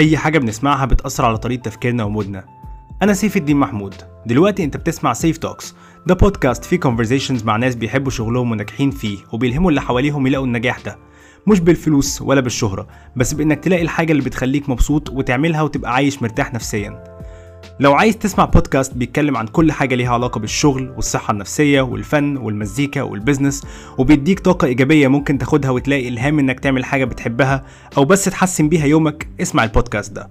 أي حاجة بنسمعها بتأثر على طريقة تفكيرنا ومودنا. أنا سيف الدين محمود. دلوقتي أنت بتسمع سيف توكس ده بودكاست فيه conversations مع ناس بيحبوا شغلهم وناجحين فيه وبيلهموا اللي حواليهم يلاقوا النجاح ده. مش بالفلوس ولا بالشهرة بس بإنك تلاقي الحاجة اللي بتخليك مبسوط وتعملها وتبقى عايش مرتاح نفسيا. لو عايز تسمع بودكاست بيتكلم عن كل حاجة ليها علاقة بالشغل والصحة النفسية والفن والمزيكا وال business وبيديك طاقة إيجابية ممكن تاخدها وتلاقي إلهام إنك تعمل حاجة بتحبها أو بس تحسن بيها يومك اسمع البودكاست ده.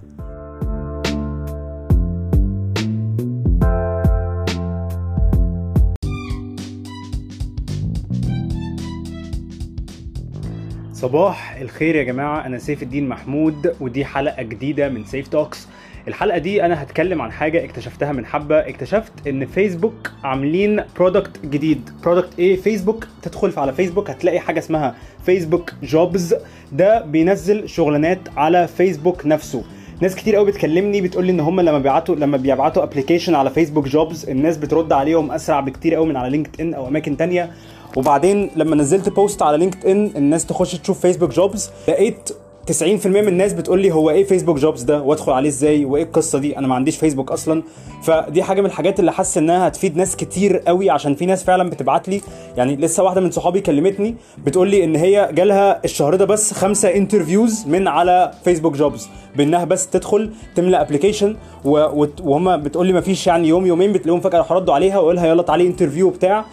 صباح الخير يا جماعة أنا سيف الدين محمود ودي حلقة جديدة من سيف توكس الحلقة دي أنا هتكلم عن حاجة اكتشفتها من شوية. اكتشفت إن فيسبوك عاملين product جديد. product إيه؟ فيسبوك تدخل على فيسبوك هتلاقي حاجة اسمها Facebook Jobs ده بينزل شغلانات على فيسبوك نفسه. ناس كتير قوي بتكلمني بتقول لي إن هم لما بيبعتوا لما بيبعتوا application على Facebook Jobs الناس بترد عليهم أسرع بكتير قوي من على LinkedIn أو أماكن تانية. وبعدين لما نزلت post على LinkedIn الناس تخش تشوف Facebook Jobs لقيت 90% من الناس بتقول لي هو إيه Facebook Jobs ده؟ وأدخل عليه إزاي؟ وإيه القصة دي؟ أنا ما عنديش فيسبوك أصلا. فدي حاجة من الحاجات اللي حاسس إنها هتفيد ناس كتير قوي عشان في ناس فعلا بتبعت لي. يعني لسه واحدة من صحابي كلمتني بتقول لي إن هي جالها الشهر ده بس خمسة interviews من على Facebook Jobs بإنها بس تدخل تملى application وهم بتقول لي ما فيش يعني يوم يومين بتلاقيهم فجأة راحوا ردوا عليها وقالها يلا تعالي interview بتاع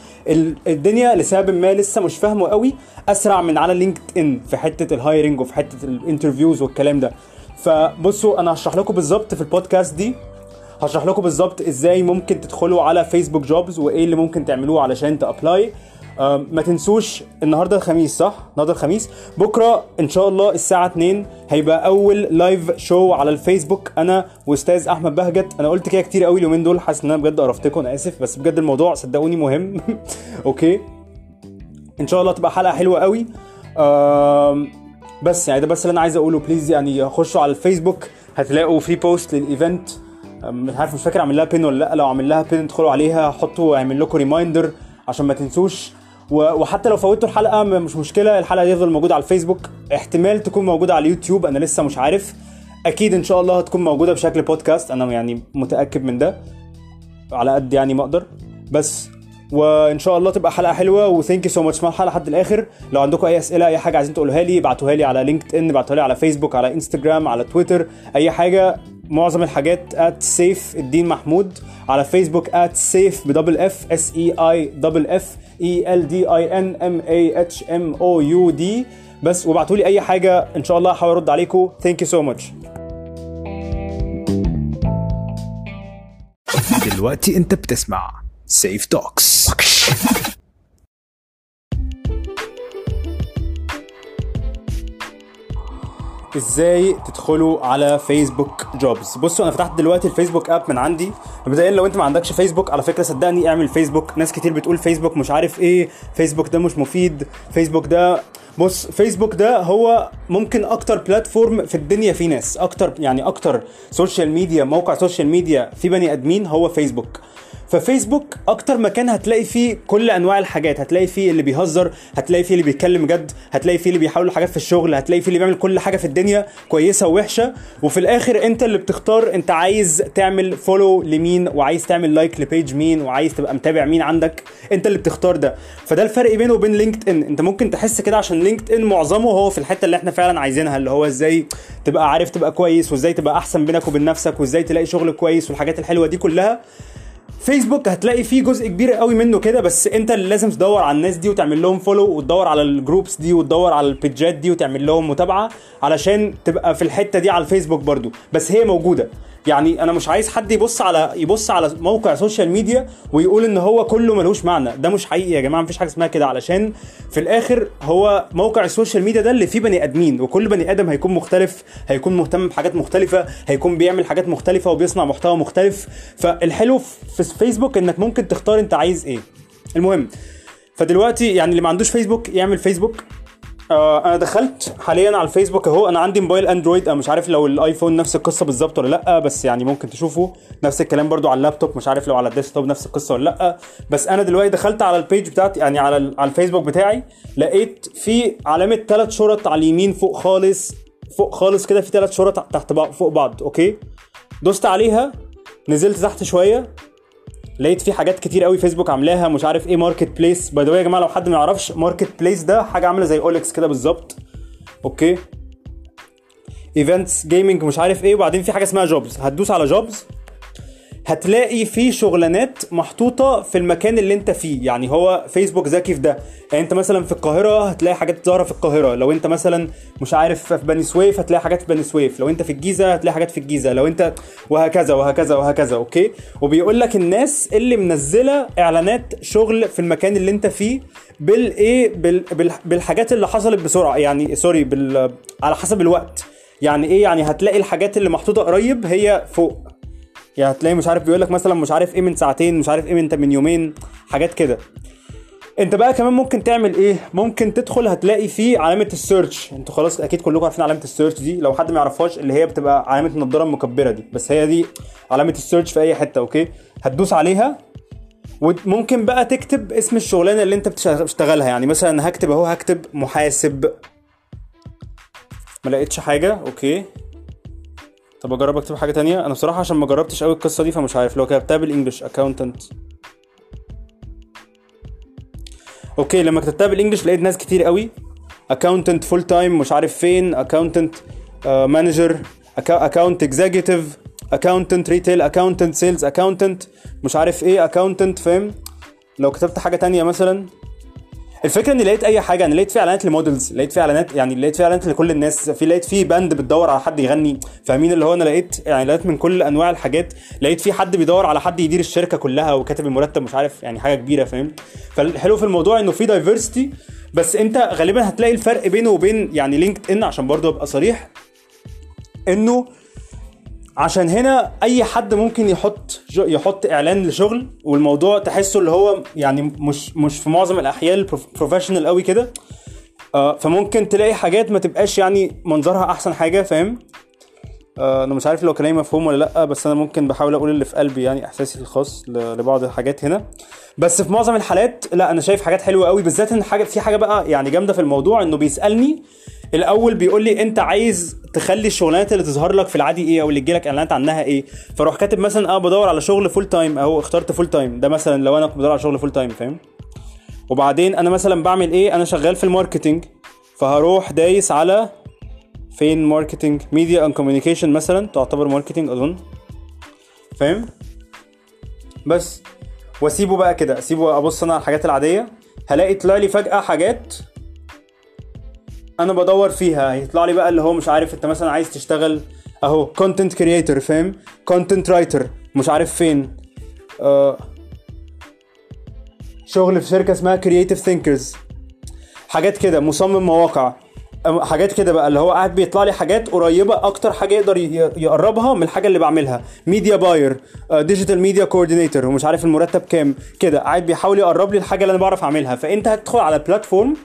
الدنيا لسبب ما لسه مش فاهمه قوي أسرع من على LinkedIn في حتة ال hiring وفي حتة ال interviews والكلام ده. فبصوا أنا هشرح لكم بالظبط في البودكاست دي هشرح لكم بالظبط إزاي ممكن تدخلوا على Facebook Jobs وإيه اللي ممكن تعملوه علشان ت apply. ما تنسوش النهارده الخميس صح؟ النهارده الخميس. بكره إن شاء الله الساعة 2 هيبقى أول live show على الفيسبوك. أنا وأستاذ أحمد بهجت. أنا قلت كده كتير قوي اليومين دول حاسس إن أنا بجد قرفتكم أنا آسف بس بجد الموضوع صدقوني مهم. okay؟ إن شاء الله تبقى حلقة حلوة قوي. بس يعني ده بس اللي أنا عايز أقوله. please يعني خشوا على الفيسبوك هتلاقوا في post لل event مش عارف مش فاكر اعمل لها pin ولا لأ. لو اعمل لها pin ادخلوا عليها حطوا اعمل لكم reminder عشان ما تنسوش وحتى لو فوتوا الحلقة مش مشكلة الحلقة دي تفضل موجودة على الفيسبوك. احتمال تكون موجودة على اليوتيوب أنا لسه مش عارف. أكيد إن شاء الله هتكون موجودة بشكل بودكاست أنا يعني متأكد من ده. على قد يعني ما أقدر. بس وإن شاء الله تبقى حلقة حلوة و thank you so much مع الحلقة لحد الآخر. لو عندكم أي أسئلة أي حاجة عايزين تقولوها لي ابعتوها لي على LinkedIn ابعتوها لي على فيسبوك على انستجرام على تويتر أي حاجة. معظم الحاجات at سيف الدين محمود على فيسبوك at سيف ب double F S E I double F E L D I N M A H M O U D بس وابعتوا لي أي حاجة إن شاء الله هحاول ارد عليكم thank you so much دلوقتي أنت بتسمع سيف Talks إزاي تدخلوا على Facebook Jobs بصوا أنا فتحت دلوقتي ال Facebook app من عندي. مبدئيا لو أنت ما عندكش فيسبوك على فكرة صدقني اعمل فيسبوك ناس كتير بتقول فيسبوك مش عارف إيه فيسبوك ده مش مفيد فيسبوك ده. بص فيسبوك ده هو ممكن أكتر platform في الدنيا فيه ناس. أكتر يعني أكتر social media موقع social media في بني آدمين هو فيسبوك ففيسبوك أكتر مكان هتلاقي فيه كل أنواع الحاجات. هتلاقي فيه اللي بيهزر هتلاقي فيه اللي بيتكلم جد هتلاقي فيه اللي بيحاول حاجات في الشغل هتلاقي فيه اللي بيعمل كل حاجة في الدنيا كويسة ووحشة. وفي الآخر أنت اللي بتختار أنت عايز تعمل follow لمين وعايز تعمل لايك لبيج مين وعايز تبقى متابع مين عندك. أنت اللي بتختار ده. فده الفرق بينه وبين LinkedIn أنت ممكن تحس كده عشان LinkedIn معظمه هو في الحتة اللي إحنا فعلا عايزينها اللي هو إزاي تبقى عارف تبقى كويس وإزاي تبقى أحسن بينك وبين نفسك وإزاي تلاقي شغل كويس والحاجات الحلوة دي كلها. فيسبوك هتلاقي فيه جزء كبير قوي منه كده بس انت اللي لازم تدور على الناس دي وتعمل لهم follow وتدور على ال groups دي وتدور على البيجات دي وتعمل لهم متابعة علشان تبقى في الحتة دي على الفيسبوك برضو. بس هي موجودة. يعني أنا مش عايز حد يبص على يبص على موقع social media ويقول إن هو كله ملوش معنى. ده مش حقيقي يا جماعة مفيش حاجة اسمها كده. علشان في الآخر هو موقع ال social media ده اللي فيه بني آدمين وكل بني آدم هيكون مختلف هيكون مهتم بحاجات مختلفة هيكون بيعمل حاجات مختلفة وبيصنع محتوى مختلف. فالحلو في فيسبوك إنك ممكن تختار أنت عايز إيه. المهم فدلوقتي يعني اللي ما عندوش فيسبوك يعمل فيسبوك آه أنا دخلت حاليا على الفيسبوك أهو. أنا عندي موبايل Android. أنا مش عارف لو ال iPhone نفس القصة بالظبط ولا لأ بس يعني ممكن تشوفوا نفس الكلام برضو على اللابتوب. مش عارف لو على ال desktop نفس القصة ولا لأ. بس أنا دلوقتي دخلت على ال page بتاعتي يعني على على الفيسبوك بتاعي. لقيت في علامة ثلاث شرط على اليمين فوق خالص. فوق خالص كده في ثلاث شرط تحت بعض فوق بعض. okay؟ دوست عليها. نزلت تحت شوية. لقيت في حاجات كتير قوي فيسبوك عاملاها مش عارف إيه Marketplace by the way يا جماعة لو حد ما يعرفش Marketplace ده حاجة عاملة زي OLX كده بالظبط. okay؟ events gaming مش عارف إيه. وبعدين في حاجة اسمها jobs هتدوس على jobs هتلاقي في شغلانات محطوطة في المكان اللي انت فيه. يعني هو فيسبوك ذكي في ده؟ يعني انت مثلا في القاهرة هتلاقي حاجات ظاهرة في القاهرة. لو انت مثلا مش عارف في بني سويف هتلاقي حاجات في بني سويف. لو انت في الجيزة هتلاقي حاجات في الجيزة. لو انت وهكذا وهكذا وهكذا okay؟ وبيقول لك الناس اللي منزلة إعلانات شغل في المكان اللي انت فيه بالايه بال... بال... بالحاجات اللي حصلت بسرعة. يعني sorry بال... على حسب الوقت. يعني إيه؟ يعني هتلاقي الحاجات اللي محطوطة قريب هي فوق. يعني هتلاقي مش عارف بيقول لك مثلا مش عارف إيه من ساعتين مش عارف إيه من من يومين حاجات كده. أنت بقى كمان ممكن تعمل إيه؟ ممكن تدخل هتلاقي فيه علامة ال search أنتوا خلاص أكيد كلكم عارفين علامة ال search دي. لو حد ما يعرفهاش اللي هي بتبقى علامة النضارة المكبرة دي. بس هي دي علامة ال search في أي حتة okay؟ هتدوس عليها وممكن بقى تكتب اسم الشغلانة اللي أنت بتشتغلها. يعني مثلا هكتب أهو هكتب محاسب. ما لقيتش حاجة؟ okay. طب اجرب اكتب حاجة تانية؟ أنا بصراحة عشان ما جربتش قوي القصة دي فمش عارف لو كتبتها بال English accountant okay لما كتبتها بال English لقيت ناس كتير قوي accountant full time مش عارف فين. accountant manager account executive accountant retail accountant sales accountant مش عارف إيه. accountant فاهم؟ لو كتبت حاجة تانية مثلا. الفكرة إني لقيت أي حاجة أنا لقيت في إعلانات ل models لقيت في إعلانات يعني لقيت في إعلانات لكل الناس في لقيت في band بتدور على حد يغني فاهمين؟ اللي هو أنا لقيت إعلانات من كل أنواع الحاجات لقيت في حد بيدور على حد يدير الشركة كلها وكاتب المرتب مش عارف يعني حاجة كبيرة فاهم؟ فالحلو في الموضوع إنه في diversity بس أنت غالبا هتلاقي الفرق بينه وبين يعني لينكد إن عشان برضه أبقى صريح إنه عشان هنا أي حد ممكن يحط يحط إعلان لشغل والموضوع تحسه اللي هو يعني مش مش في معظم الأحيان بروفيشنال قوي كده. آه فممكن تلاقي حاجات ما تبقاش يعني منظرها أحسن حاجة فاهم؟ آه أنا مش عارف لو كلامي مفهوم ولا لأ بس أنا ممكن بحاول أقول اللي في قلبي يعني إحساسي الخاص لبعض الحاجات هنا. بس في معظم الحالات لأ أنا شايف حاجات حلوة قوي بالذات إن حاجة في حاجة بقى يعني جامدة في الموضوع إنه بيسألني الأول بيقول لي أنت عايز تخلي الشغلانات اللي تظهر لك في العادي إيه أو اللي تجيلك إعلانات عنها إيه؟ فأروح كاتب مثلا آه بدور على شغل full time أهو اخترت full time ده مثلا لو أنا بدور على شغل full time فاهم؟ وبعدين أنا مثلا بعمل إيه؟ أنا شغال في ال marketing فهروح دايس على فين marketing media and communication مثلا تعتبر marketing أظن. فاهم؟ بس. وأسيبه بقى كده. أسيبه أبص أنا على الحاجات العادية. هلاقي طلع لي فجأة حاجات أنا بدور فيها. هيطلع لي بقى اللي هو مش عارف أنت مثلا عايز تشتغل أهو content creator فاهم؟ content writer مش عارف فين. آه شغل في شركة اسمها Creative Thinkers حاجات كده مصمم مواقع. حاجات كده بقى اللي هو قاعد بيطلع لي حاجات قريبة أكتر حاجة يقدر يقربها من الحاجة اللي بعملها. media buyer digital media coordinator ومش عارف المرتب كام. كده قاعد بيحاول يقرب لي الحاجة اللي أنا بعرف أعملها. فأنت هتدخل على platform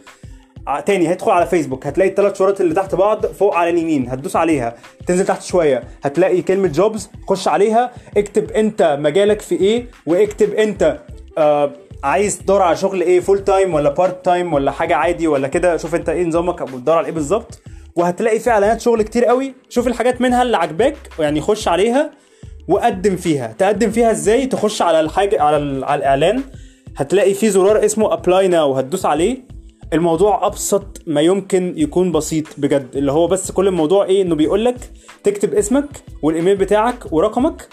تاني هتدخل على فيسبوك هتلاقي الثلاث شرط اللي تحت بعض فوق على اليمين هتدوس عليها. تنزل تحت شوية هتلاقي كلمة jobs خش عليها اكتب انت مجالك في إيه واكتب انت آه عايز تدور على شغل إيه full time ولا part time ولا حاجة عادي ولا كده شوف انت إيه نظامك بتدور على إيه بالظبط. وهتلاقي في اعلانات شغل كتير قوي شوف الحاجات منها اللي عاجباك يعني خش عليها وقدم فيها. تقدم فيها إزاي؟ تخش على الحاجة على, على الإعلان. هتلاقي في زرار اسمه apply now هتدوس عليه. الموضوع أبسط ما يمكن يكون بسيط بجد اللي هو بس كل الموضوع إيه إنه بيقول لك تكتب اسمك والإيميل بتاعك ورقمك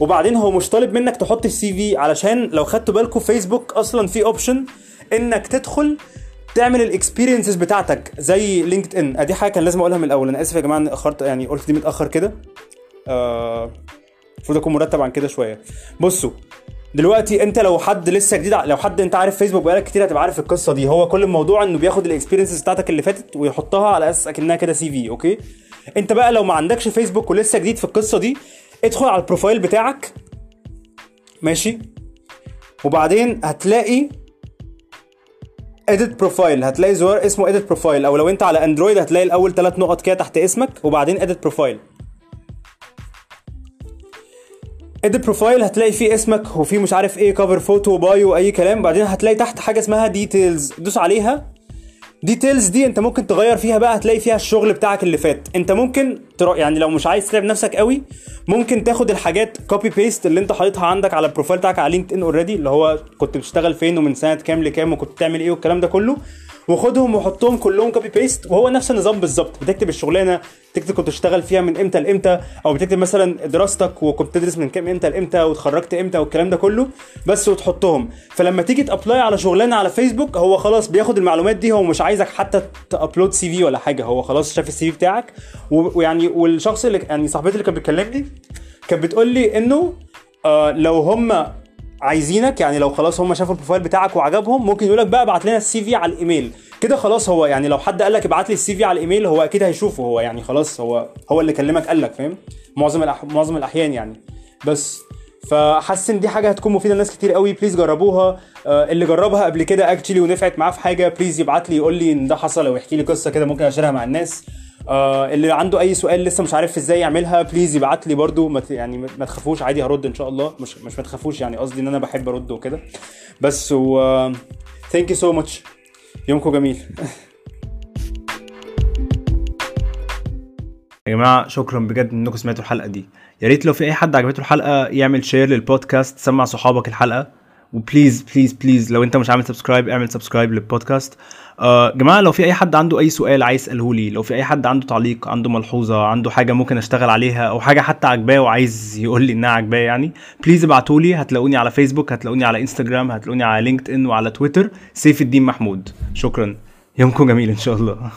وبعدين هو مش طالب منك تحط ال CV علشان لو خدتوا بالكم فيسبوك أصلا في option إنك تدخل تعمل ال experiences بتاعتك زي لينكد ان أدي حاجة كان لازم أقولها من الأول أنا آسف يا جماعة اني أخرت يعني قلت دي متأخر كده. المفروض آه أكون مرتب عن كده شوية. بصوا دلوقتي انت لو حد لسه جديد لو حد انت عارف فيسبوك بقالك كتير هتبقى عارف القصة دي. هو كل الموضوع انه بياخد ال experiences بتاعتك اللي فاتت ويحطها على أساس أكنها كده CV okay؟ انت بقى لو ما عندكش فيسبوك ولسه جديد في القصة دي ادخل على ال profile بتاعك. ماشي؟ وبعدين هتلاقي edit profile هتلاقي زرار اسمه edit profile أو لو انت على اندرويد هتلاقي الأول ثلاث نقط كده تحت اسمك وبعدين edit profile edit profile هتلاقي فيه اسمك وفيه مش عارف إيه cover photo bio أي كلام. بعدين هتلاقي تحت حاجة اسمها details دوس عليها. details دي انت ممكن تغير فيها بقى هتلاقي فيها الشغل بتاعك اللي فات. انت ممكن تر... يعني لو مش عايز تتعب نفسك قوي ممكن تاخد الحاجات copy paste اللي انت حاططها عندك على ال profile بتاعك على لينكد ان already اللي هو كنت بتشتغل فين ومن سنة كام لكام وكنت بتعمل إيه والكلام ده كله. وخدهم وحطهم كلهم copy paste وهو نفس النظام بالظبط. بتكتب الشغلانة تكتب كنت تشتغل فيها من إمتى لإمتى أو بتكتب مثلا دراستك وكنت بتدرس من كام إمتى لإمتى واتخرجت إمتى والكلام ده كله بس وتحطهم. فلما تيجي ت apply على شغلانة على فيسبوك هو خلاص بياخد المعلومات دي هو مش عايزك حتى ت upload CV ولا حاجة. هو خلاص شاف ال CV بتاعك ويعني والشخص اللي يعني صاحبتي اللي كانت بتكلمني كانت بتقول لي إنه آه لو هم عايزينك يعني لو خلاص هم شافوا ال profile بتاعك وعجبهم ممكن يقول لك بقى ابعت لنا ال CV على الإيميل. كده خلاص هو يعني لو حد قال لك ابعت لي ال CV على الإيميل هو أكيد هيشوفه هو يعني خلاص هو هو اللي كلمك قال لك فاهم؟ معظم الأح... معظم الأحيان يعني. بس فحاسس إن دي حاجة هتكون مفيدة لناس كتير قوي. please جربوها. آه اللي جربها قبل كده actually ونفعت معاه في حاجة بليز يبعت لي يقول لي إن ده حصل أو يحكي لي قصة كده ممكن أشيرها مع الناس. آه اللي عنده أي سؤال لسه مش عارف إزاي يعملها بليز يبعت لي برده يعني ما تخافوش عادي هرد إن شاء الله. مش مش ما تخافوش يعني قصدي إن أنا بحب أرد وكده. بس و thank you so much يومكم جميل. يا جماعة شكرا بجد إنكم سمعتوا الحلقة دي. يا ريت لو في أي حد عجبته الحلقة يعمل share للبودكاست. سمع صحابك الحلقة. و please please please لو انت مش عامل subscribe اعمل subscribe للبودكاست آه جماعة لو في أي حد عنده أي سؤال عايز يساله لي لو في أي حد عنده تعليق عنده ملحوظة عنده حاجة ممكن أشتغل عليها أو حاجة حتى عجباه وعايز يقول لي إنها عجباه يعني please ابعتوا لي. هتلاقوني على فيسبوك هتلاقوني على انستجرام هتلاقوني على لينكد ان وعلى تويتر سيف الدين محمود. شكرا. يومكم جميل إن شاء الله.